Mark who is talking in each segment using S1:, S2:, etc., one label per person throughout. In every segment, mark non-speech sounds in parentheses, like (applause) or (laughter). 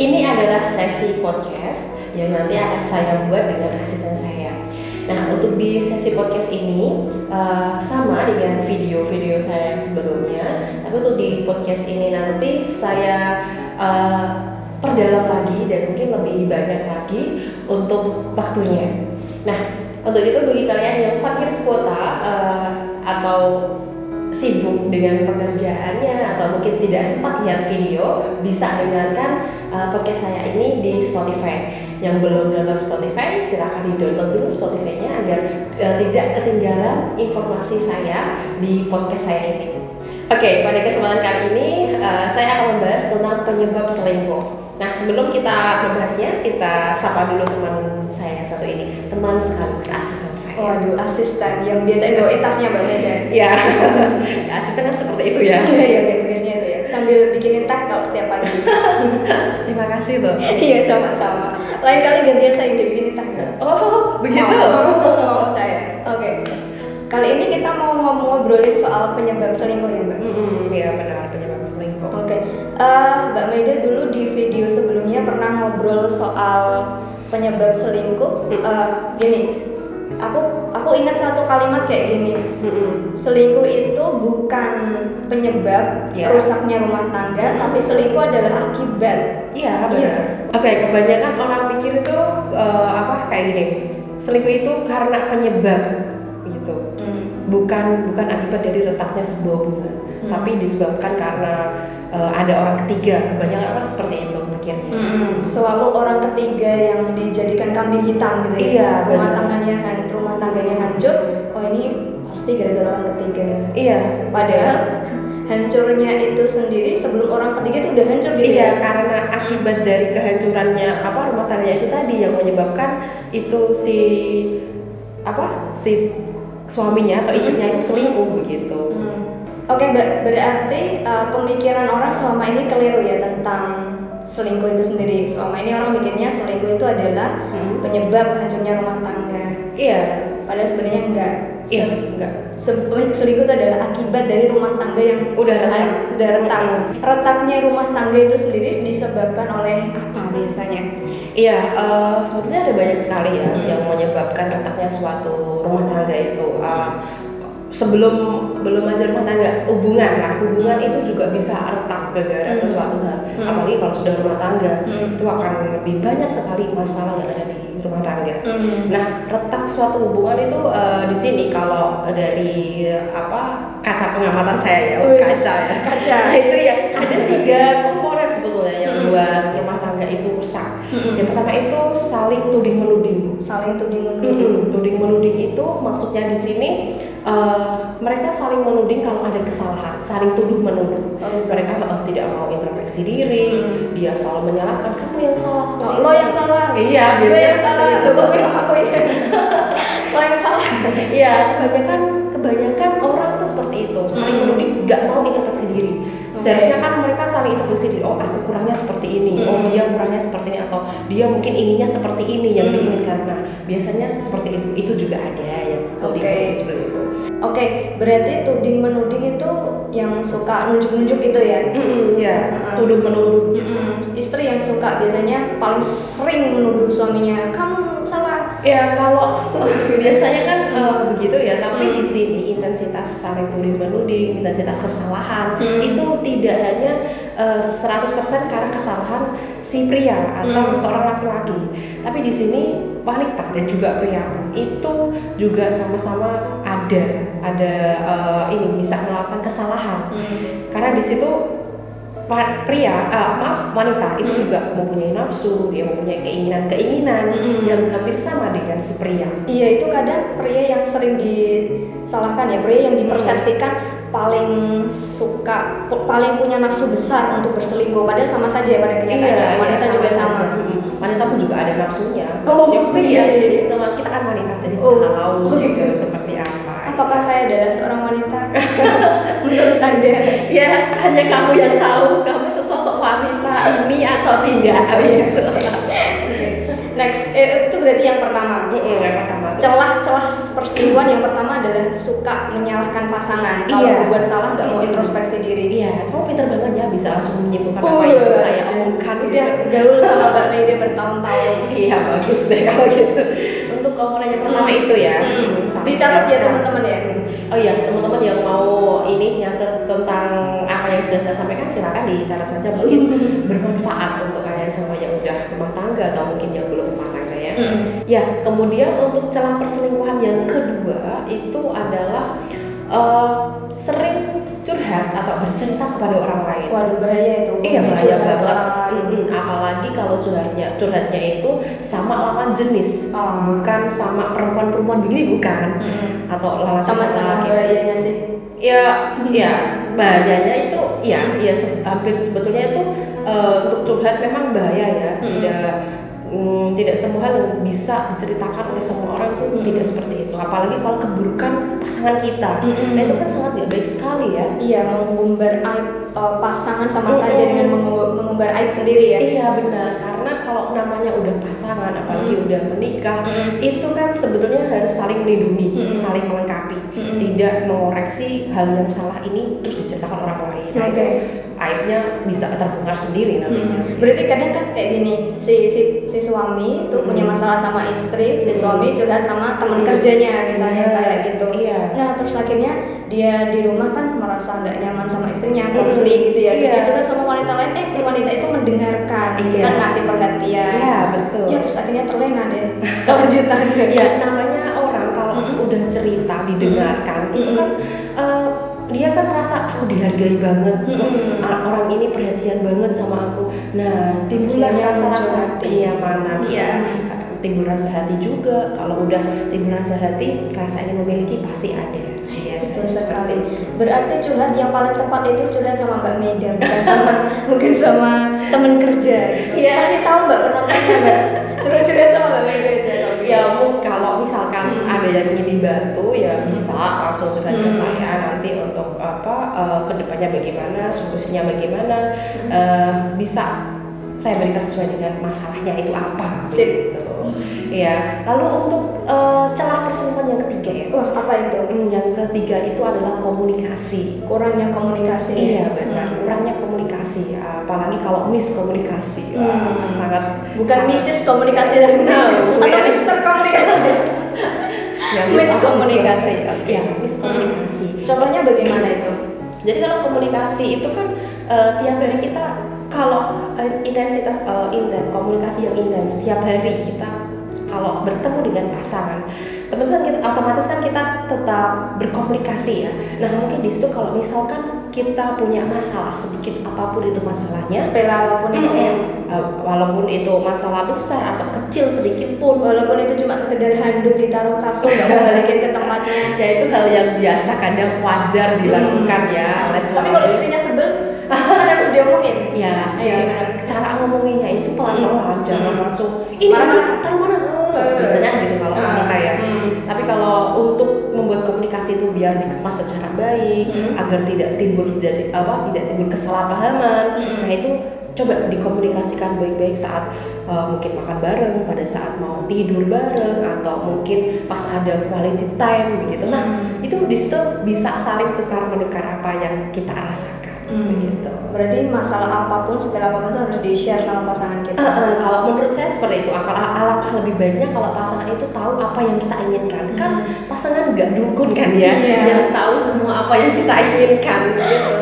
S1: ini adalah sesi podcast yang nanti akan saya buat dengan asisten saya. Nah, untuk di sesi podcast ini uh, sama dengan video-video saya yang sebelumnya, tapi untuk di podcast ini nanti saya uh, perdalam lagi dan mungkin lebih banyak lagi untuk waktunya. Nah, untuk itu bagi kalian yang fakir kuota uh, atau sibuk dengan pekerjaannya atau mungkin tidak sempat lihat video bisa dengarkan uh, podcast saya ini di Spotify yang belum download Spotify silahkan di download dulu Spotify-nya agar uh, tidak ketinggalan informasi saya di podcast saya ini Oke, okay, pada kesempatan kali ini uh, saya akan membahas tentang penyebab selingkuh. Nah, sebelum kita membahasnya, kita sapa dulu teman saya yang satu ini, teman sekaligus asisten saya.
S2: Waduh, asisten yang biasa bawain tasnya Mbak Medan.
S1: Iya, (laughs) asisten kan seperti itu ya.
S2: Iya, iya, kayak tugasnya itu ya. Sambil bikinin teh kalau setiap pagi. (laughs)
S1: Terima kasih loh.
S2: Iya, sama-sama. Lain kali gantian saya yang bikinin teh.
S1: Oh, begitu.
S2: Oh, saya. Oke. Okay. Kali ini kita mau ngobrolin soal penyebab selingkuh ya Mbak?
S1: Iya mm benar penyebab selingkuh.
S2: Ngobrol soal penyebab selingkuh. Mm -hmm. uh, gini, aku aku ingat satu kalimat kayak gini, mm -hmm. selingkuh itu bukan penyebab yeah. rusaknya rumah tangga, mm -hmm. tapi selingkuh adalah akibat.
S1: Iya benar. Iya. Oke, okay, kebanyakan orang pikir itu uh, apa kayak gini, selingkuh itu karena penyebab bukan bukan akibat dari retaknya sebuah hubungan hmm. tapi disebabkan karena uh, ada orang ketiga kebanyakan orang seperti itu mikirnya
S2: hmm. selalu orang ketiga yang dijadikan kambing hitam gitu ya
S1: iya,
S2: rumah tangganya rumah tangganya hancur oh ini pasti gara-gara orang ketiga
S1: iya
S2: padahal (laughs) hancurnya itu sendiri sebelum orang ketiga itu udah hancur gitu
S1: iya ya? karena akibat dari kehancurannya apa rumah tangganya itu tadi yang menyebabkan itu si apa si suaminya atau istrinya itu selingkuh begitu. Hmm.
S2: Oke, okay, berarti uh, pemikiran orang selama ini keliru ya tentang selingkuh itu sendiri. Selama ini orang mikirnya selingkuh itu adalah hmm. penyebab hancurnya rumah tangga.
S1: Iya.
S2: Padahal sebenarnya enggak.
S1: Iya, enggak.
S2: selingkuh itu adalah akibat dari rumah tangga yang
S1: udah retak.
S2: Udah retak. Hmm. Retaknya rumah tangga itu sendiri disebabkan oleh apa biasanya?
S1: Iya, uh, sebetulnya ada banyak sekali ya hmm. yang menyebabkan retaknya suatu rumah tangga itu. Uh, sebelum belum aja rumah tangga, hubungan lah, hubungan itu juga bisa retak gara-gara hmm. sesuatu hal. Hmm. Apalagi kalau sudah rumah tangga, hmm. itu akan lebih banyak sekali masalah yang ada di rumah tangga. Hmm. Nah, retak suatu hubungan itu uh, di sini kalau dari apa kaca pengamatan saya ya,
S2: Uish,
S1: kaca ya.
S2: Kaca.
S1: Nah, itu ya ada (laughs) tiga komponen sebetulnya yang hmm. buat rumah tangga itu rusak. Hmm. Yang pertama itu saling tuding menuding.
S2: Saling tuding menuding.
S1: Hmm, tuding menuding itu maksudnya di sini uh, mereka saling menuding kalau ada kesalahan, saling tuduh menuduh. Oh, mereka uh, tidak mau introspeksi diri, hmm. dia selalu menyalahkan kamu yang salah seperti
S2: oh, lo yang salah.
S1: Iya, biasanya
S2: yang salah.
S1: itu.
S2: aku ya. (laughs) lo yang salah.
S1: Iya, kebanyakan kebanyakan orang tuh seperti itu, saling hmm. menuding, nggak mau introspeksi diri seharusnya kan mereka saling introspeksi diri oh aku kurangnya seperti ini oh, hmm. oh dia kurangnya seperti ini atau dia mungkin inginnya seperti ini yang hmm. diinginkan nah biasanya seperti itu itu juga ada yang okay. seperti itu oke
S2: okay, berarti tuding menuding itu yang suka nunjuk-nunjuk itu ya
S1: mm -mm, ya uh, tuduh menuduh gitu.
S2: mm, istri yang suka biasanya paling sering menuduh suaminya kamu salah
S1: ya kalau (laughs) biasanya kan uh, begitu ya tapi mm. di sini intensitas saling tuding menuding, intensitas kesalahan hmm. itu tidak hanya uh, eh, 100% karena kesalahan si pria atau hmm. seorang laki-laki, tapi di sini wanita dan juga pria pun itu juga sama-sama ada ada uh, ini bisa melakukan kesalahan hmm. karena di situ pria uh, maaf wanita itu hmm. juga mempunyai nafsu dia mempunyai keinginan-keinginan hmm. yang hampir sama dengan si pria
S2: iya itu kadang pria yang sering disalahkan ya pria yang dipersepsikan hmm. paling suka paling punya nafsu besar untuk berselingkuh padahal sama saja ya pada kenyataannya
S1: iya,
S2: wanita
S1: iya,
S2: juga sama,
S1: sama. Hmm. wanita pun juga ada nafsunya
S2: oh iya,
S1: iya. sama kita kan wanita jadi oh. tahu gitu seperti apa
S2: apakah saya adalah seorang wanita (laughs) menurut anda
S1: ya hanya kamu yang tahu kamu sesosok wanita ini atau tidak gitu
S2: next eh, itu berarti yang pertama
S1: Mm-mm, yang pertama
S2: celah-celah perselingkuhan yang pertama adalah suka menyalahkan pasangan kalau
S1: Iya.
S2: berbuat salah nggak mau introspeksi diri
S1: Iya, kamu pintar banget ya bisa langsung menyimpulkan
S2: Oh,
S1: apa yang
S2: iya.
S1: saya omongkan
S2: udah
S1: gitu.
S2: gaul sama Mbak Maida bertahun-tahun
S1: Iya bagus deh kalau gitu. Untuk orang yang pertama
S2: Hmm.
S1: itu ya.
S2: Hmm.
S1: Saling
S2: Dicatat ya
S1: mengingatkan.
S2: teman-teman ya.
S1: Oh iya teman-teman yang mau ini nyatet tentang apa yang sudah saya sampaikan silakan dicatat saja mungkin (laughs) bermanfaat untuk kalian semua yang udah rumah tangga atau mungkin yang belum rumah tangga ya.
S2: Hmm.
S1: Ya kemudian untuk celah perselingkuhan yang kedua itu adalah eh, sering curhat atau bercerita kepada orang lain.
S2: Waduh bahaya itu.
S1: Iya bahaya banget. Mm-mm. Apalagi kalau curhatnya curhatnya itu sama lawan jenis,
S2: Oh.
S1: bukan sama perempuan-perempuan begini bukan,
S2: Mm-mm.
S1: atau laki
S2: Sama-sama
S1: laki.
S2: bahayanya sih.
S1: Ya, ya bahayanya itu ya, ya se- hampir sebetulnya itu eh, untuk curhat memang bahaya ya,
S2: Mm-mm.
S1: tidak mm, tidak semua hal yang bisa diceritakan oleh semua orang itu
S2: Mm-mm.
S1: tidak seperti itu. Apalagi kalau keburukan pasangan kita,
S2: Mm-mm.
S1: nah itu kan sangat gak baik sekali ya.
S2: Iya, mengumbar aib uh, pasangan sama
S1: Mm-mm.
S2: saja dengan mengumbar, aib sendiri ya.
S1: Iya benar, karena kalau namanya udah pasangan, apalagi
S2: Hmm.
S1: udah menikah,
S2: Hmm.
S1: itu kan sebetulnya harus saling melindungi,
S2: Hmm.
S1: saling melengkapi,
S2: Hmm.
S1: tidak mengoreksi hal yang salah ini terus diceritakan orang lain. Nah,
S2: Oke.
S1: itu aibnya bisa terbongkar sendiri nantinya.
S2: Hmm. Berarti kadang kan kayak gini, si si, si suami itu
S1: Hmm.
S2: punya masalah sama istri, si
S1: Hmm.
S2: suami curhat sama teman
S1: Hmm.
S2: kerjanya misalnya
S1: Iya,
S2: kayak gitu.
S1: iya.
S2: Nah terus akhirnya dia di rumah kan merasa nggak nyaman sama istrinya,
S1: Hmm.
S2: konflik gitu ya. Terus
S1: Iya.
S2: Dia curhat sama wanita lain, eh si wanita itu mendengarkan, gitu
S1: Iya.
S2: kan ngasih perhatian.
S1: Iya betul.
S2: Ya terus akhirnya terlena deh (laughs) kelanjutannya.
S1: Ya namanya orang kalau
S2: Mm-mm.
S1: udah cerita didengarkan itu
S2: Mm-mm.
S1: kan eh, dia kan merasa aku dihargai banget, a- orang ini perhatian banget sama aku. Nah timbullah
S2: Akhirnya
S1: rasa-rasa kenyamanan, ya timbul rasa hati juga. Kalau udah timbul rasa hati, rasa ingin memiliki pasti ada. Iya,
S2: Betul sekali. Berarti curhat yang paling tepat itu curhat sama Mbak Meda, bukan sama (laughs) bukan sama temen kerja. Gitu.
S1: Iya.
S2: Kasih tahu Mbak penontonnya Mbak. (laughs) Suruh curhat sama Mbak Meda aja. gitu.
S1: Ya mungkin
S2: Hmm.
S1: Ada yang ingin dibantu ya bisa langsung curhat ke
S2: Hmm.
S1: saya nanti untuk apa eh, ke depannya bagaimana solusinya bagaimana
S2: Hmm.
S1: eh, bisa saya berikan sesuai dengan masalahnya itu apa
S2: Sip.
S1: gitu. Ya lalu untuk eh, celah perselingkuhan yang ketiga ya.
S2: Wah apa itu?
S1: Hmm, yang ketiga itu adalah komunikasi.
S2: Kurangnya komunikasi.
S1: Iya benar,
S2: Hmm.
S1: kurangnya komunikasi, apalagi kalau miskomunikasi, Wah,
S2: Hmm.
S1: sangat
S2: Bukan
S1: sangat-
S2: Mrs komunikasi dan (laughs)
S1: No,
S2: atau
S1: ya.
S2: Mister komunikasi. (laughs)
S1: Ya,
S2: Miskomunikasi.
S1: Ya, miskomunikasi.
S2: Contohnya bagaimana itu?
S1: Jadi kalau komunikasi itu kan eh, tiap hari kita kalau eh, intensitas eh, inten komunikasi yang intens tiap hari kita kalau bertemu dengan pasangan teman-teman kita otomatis kan kita tetap berkomunikasi ya. Nah mungkin di situ kalau misalkan kita punya masalah sedikit apa pun itu masalahnya,
S2: Sepele apa pun itu ya.
S1: eh, walaupun itu masalah besar atau kecil sedikit pun,
S2: Walaupun itu cuma sekedar handuk ditaruh kasur nggak mau balikin ke tempatnya. (laughs)
S1: ya itu hal yang biasa kadang wajar dilakukan ya oleh
S2: Tapi
S1: suami.
S2: kalau istrinya sebel, kan harus diomongin.
S1: ya,
S2: Ayo,
S1: ya
S2: gimana?
S1: cara ngomonginnya itu pelan-pelan, jangan
S2: Hmm.
S1: langsung ini taruh mana? Oh, biasanya gitu kalau wanita ya.
S2: Hmm.
S1: Tapi kalau untuk membuat komunikasi itu biar dikemas secara baik,
S2: Hmm.
S1: agar tidak timbul jadi apa, tidak timbul kesalahpahaman.
S2: Hmm.
S1: Nah itu coba dikomunikasikan baik-baik saat uh, mungkin makan bareng, pada saat mau tidur bareng, atau mungkin pas ada quality time begitu. Nah
S2: Hmm.
S1: itu di situ bisa saling tukar menukar apa yang kita rasakan
S2: Hmm.
S1: begitu.
S2: Berarti masalah apa pun, sepele apa pun itu harus di share sama pasangan kita.
S1: Eh, eh, kalau menurut saya seperti itu akal alangkah lebih baiknya kalau pasangan itu tahu apa yang kita inginkan kan pasangan nggak dukun kan ya
S2: Iya.
S1: yang tahu semua apa yang kita inginkan.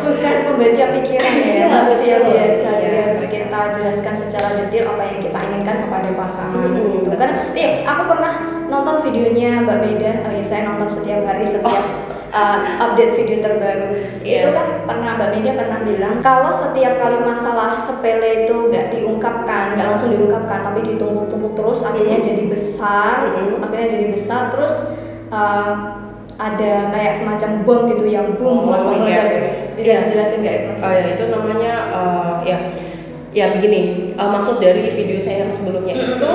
S2: Bukan pembaca pikiran ya,
S1: Iya,
S2: manusia biasa. Jadi
S1: Iya,
S2: harus
S1: mereka.
S2: kita jelaskan secara detail apa yang kita inginkan kepada pasangan.
S1: Hmm,
S2: gitu. Kan, iya, aku pernah nonton videonya Mbak Meda. Oh ya, saya nonton setiap hari setiap uh, update video terbaru.
S1: Iya.
S2: Itu kan pernah Mbak Meda pernah bilang kalau setiap kali masalah sepele itu nggak diungkapkan, nggak langsung diungkapkan, tapi ditumpuk-tumpuk terus, akhirnya
S1: Hmm.
S2: jadi besar,
S1: Hmm.
S2: akhirnya jadi besar, terus uh, ada kayak semacam bom gitu yang boom
S1: Oh,
S2: langsung
S1: iya.
S2: meledak gitu. Bisa
S1: Iya.
S2: dijelasin nggak itu?
S1: Oh ya itu namanya eh, ya ya begini eh, maksud dari video saya yang sebelumnya
S2: Mm-mm.
S1: itu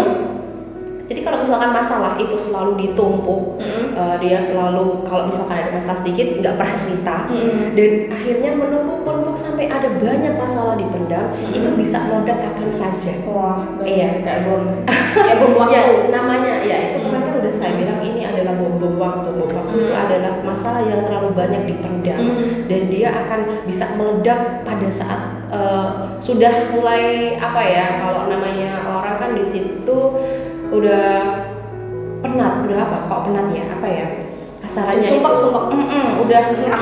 S1: Jadi kalau misalkan masalah itu selalu ditumpuk,
S2: Mm-mm.
S1: uh, dia selalu kalau misalkan ada masalah sedikit nggak pernah cerita,
S2: Mm-mm.
S1: dan akhirnya menumpuk-menumpuk sampai ada banyak masalah dipendam,
S2: Mm-mm.
S1: itu bisa meledak kapan saja.
S2: Wah,
S1: Iya.
S2: kayak bom. ya bom waktu. (laughs)
S1: Ya, namanya ya itu kemarin
S2: Hmm.
S1: kan udah saya bilang ini adalah bom bom waktu. Bom waktu itu
S2: Hmm.
S1: adalah masalah yang terlalu banyak dipendam
S2: Hmm.
S1: dan dia akan bisa meledak pada saat uh, sudah mulai apa ya kalau namanya orang kan di situ udah penat, udah apa? Kok penat ya? Apa ya? Kasarannya
S2: Sumpek,
S1: itu-
S2: sumpek.
S1: Mm-mm, udah
S2: Ngap.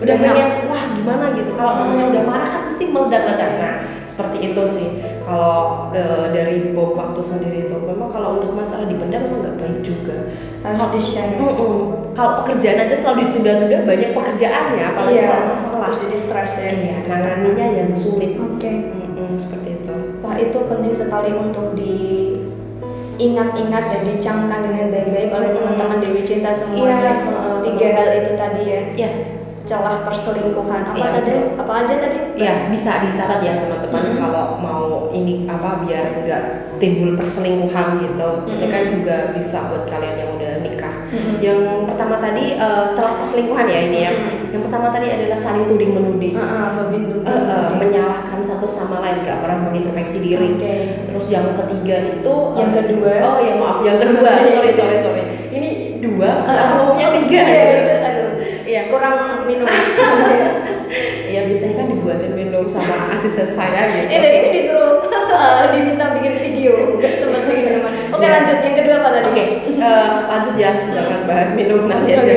S1: udah pengen wah gimana gitu kalau
S2: Hmm.
S1: namanya udah marah kan pasti meledak-ledak nah seperti itu sih kalau eh, dari bom waktu sendiri itu memang kalau untuk masalah dipendam memang nggak baik juga
S2: Harus
S1: Kalau-
S2: di-share.
S1: Mm-mm. kalau pekerjaan aja selalu ditunda-tunda banyak pekerjaannya apalagi
S2: Iya.
S1: kalau masalah
S2: Terus jadi stres ya.
S1: iya nanganinya yang sulit
S2: Oke.
S1: Mm-mm, seperti itu
S2: Wah itu penting sekali untuk diingat-ingat dan dicamkan dengan baik-baik oleh
S1: Hmm.
S2: teman-teman Dewi Cinta semuanya.
S1: Iya, heeh,
S2: Tiga hal itu tadi ya.
S1: ya
S2: Celah perselingkuhan. Apa
S1: Iya,
S2: tadi?
S1: betul.
S2: Apa aja tadi?
S1: ya bisa dicatat ya teman-teman
S2: Mm-mm.
S1: kalau mau ini apa biar nggak timbul perselingkuhan gitu itu
S2: Mm-mm.
S1: kan juga bisa buat kalian yang udah nikah
S2: Mm-mm.
S1: yang pertama tadi eh, celah perselingkuhan ya ini ya
S2: Mm-mm.
S1: yang pertama tadi adalah saling tuding menuding
S2: Heeh,
S1: sama lain gak pernah mengintrospeksi diri
S2: Oke.
S1: terus yang ketiga itu
S2: Yang kedua?
S1: oh ya maaf yang kedua sorry sorry sorry ini dua aku ngomongnya tiga
S2: Iya, itu, aduh.
S1: Iya.
S2: Kurang minum. (laughs)
S1: ya biasanya kan dibuatin minum sama asisten saya gitu
S2: dari ini disuruh eh, diminta bikin video, nggak sempet bikin minuman. Oke
S1: Iya.
S2: lanjut yang kedua apa tadi?
S1: Oke, eh, lanjut ya, jangan bahas minum nanti aja.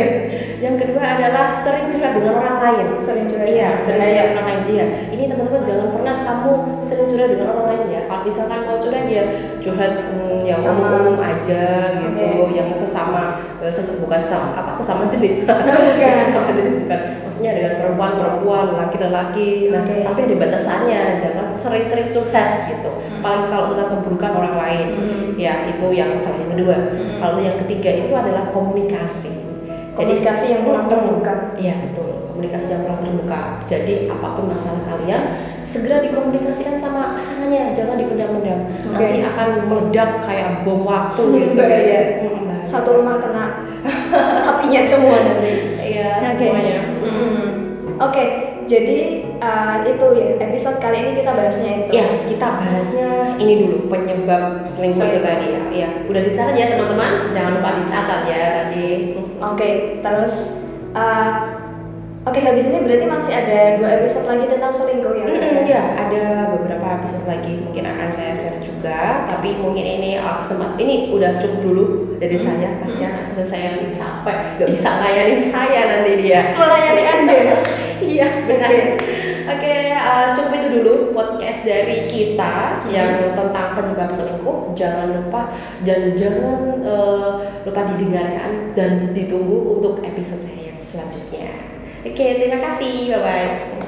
S1: Yang kedua adalah sering curhat dengan orang lain.
S2: Sering curhat
S1: Iya, sering curhat dengan orang lain. Iya, ini teman-teman jangan pernah kamu sering curhat dengan orang lain ya. Kalau misalkan mau curhat ya curhat hmm, yang
S2: Sama-
S1: umum-umum aja gitu,
S2: Oke.
S1: yang sesama eh, ses bukan sesama apa sesama jenis.
S2: Bukan. (laughs)
S1: sesama jenis bukan. Maksudnya dengan perempuan-perempuan, laki-laki. Nah,
S2: Oke.
S1: tapi ada batasannya. Jangan sering-sering curhat gitu. Apalagi kalau tentang keburukan orang lain.
S2: Hmm.
S1: Ya, itu yang cara yang kedua.
S2: Hmm.
S1: Kalau yang ketiga itu adalah komunikasi.
S2: Komunikasi yang kurang terbuka.
S1: Iya betul, komunikasi yang kurang terbuka. Jadi apa pun masalah kalian segera dikomunikasikan sama pasangannya, jangan dipendam-pendam.
S2: Oke.
S1: Nanti akan meledak kayak bom waktu
S2: Hmm,
S1: gitu. Mm, bahaya.
S2: Satu rumah kena (laughs) apinya semua nanti.
S1: Iya semuanya.
S2: Mm-mm. Oke, jadi uh, itu ya episode kali ini kita bahasnya itu.
S1: Ya, kita bahasnya ini dulu penyebab selingkuh itu tadi ya. Iya, udah dicatat ya teman-teman. Jangan lupa dicatat ya tadi.
S2: Oke, terus uh, oke habis ini berarti masih ada dua episode lagi tentang selingkuh ya?
S1: Mm-mm, ya, ada beberapa episode lagi mungkin akan saya share juga, tapi mungkin ini uh, kesempatan ini udah cukup dulu dari
S2: Hmm.
S1: saya. Kasihan asisten saya yang capek, gak bisa layanin saya nanti dia.
S2: Melayani anda. (laughs)
S1: Iya, benar.
S2: Oke.
S1: Oke, uh, cukup itu dulu podcast dari kita yang tentang penyebab selingkuh. Jangan lupa dan jangan uh, lupa didengarkan dan ditunggu untuk episode saya yang selanjutnya. Oke, terima kasih. Bye bye.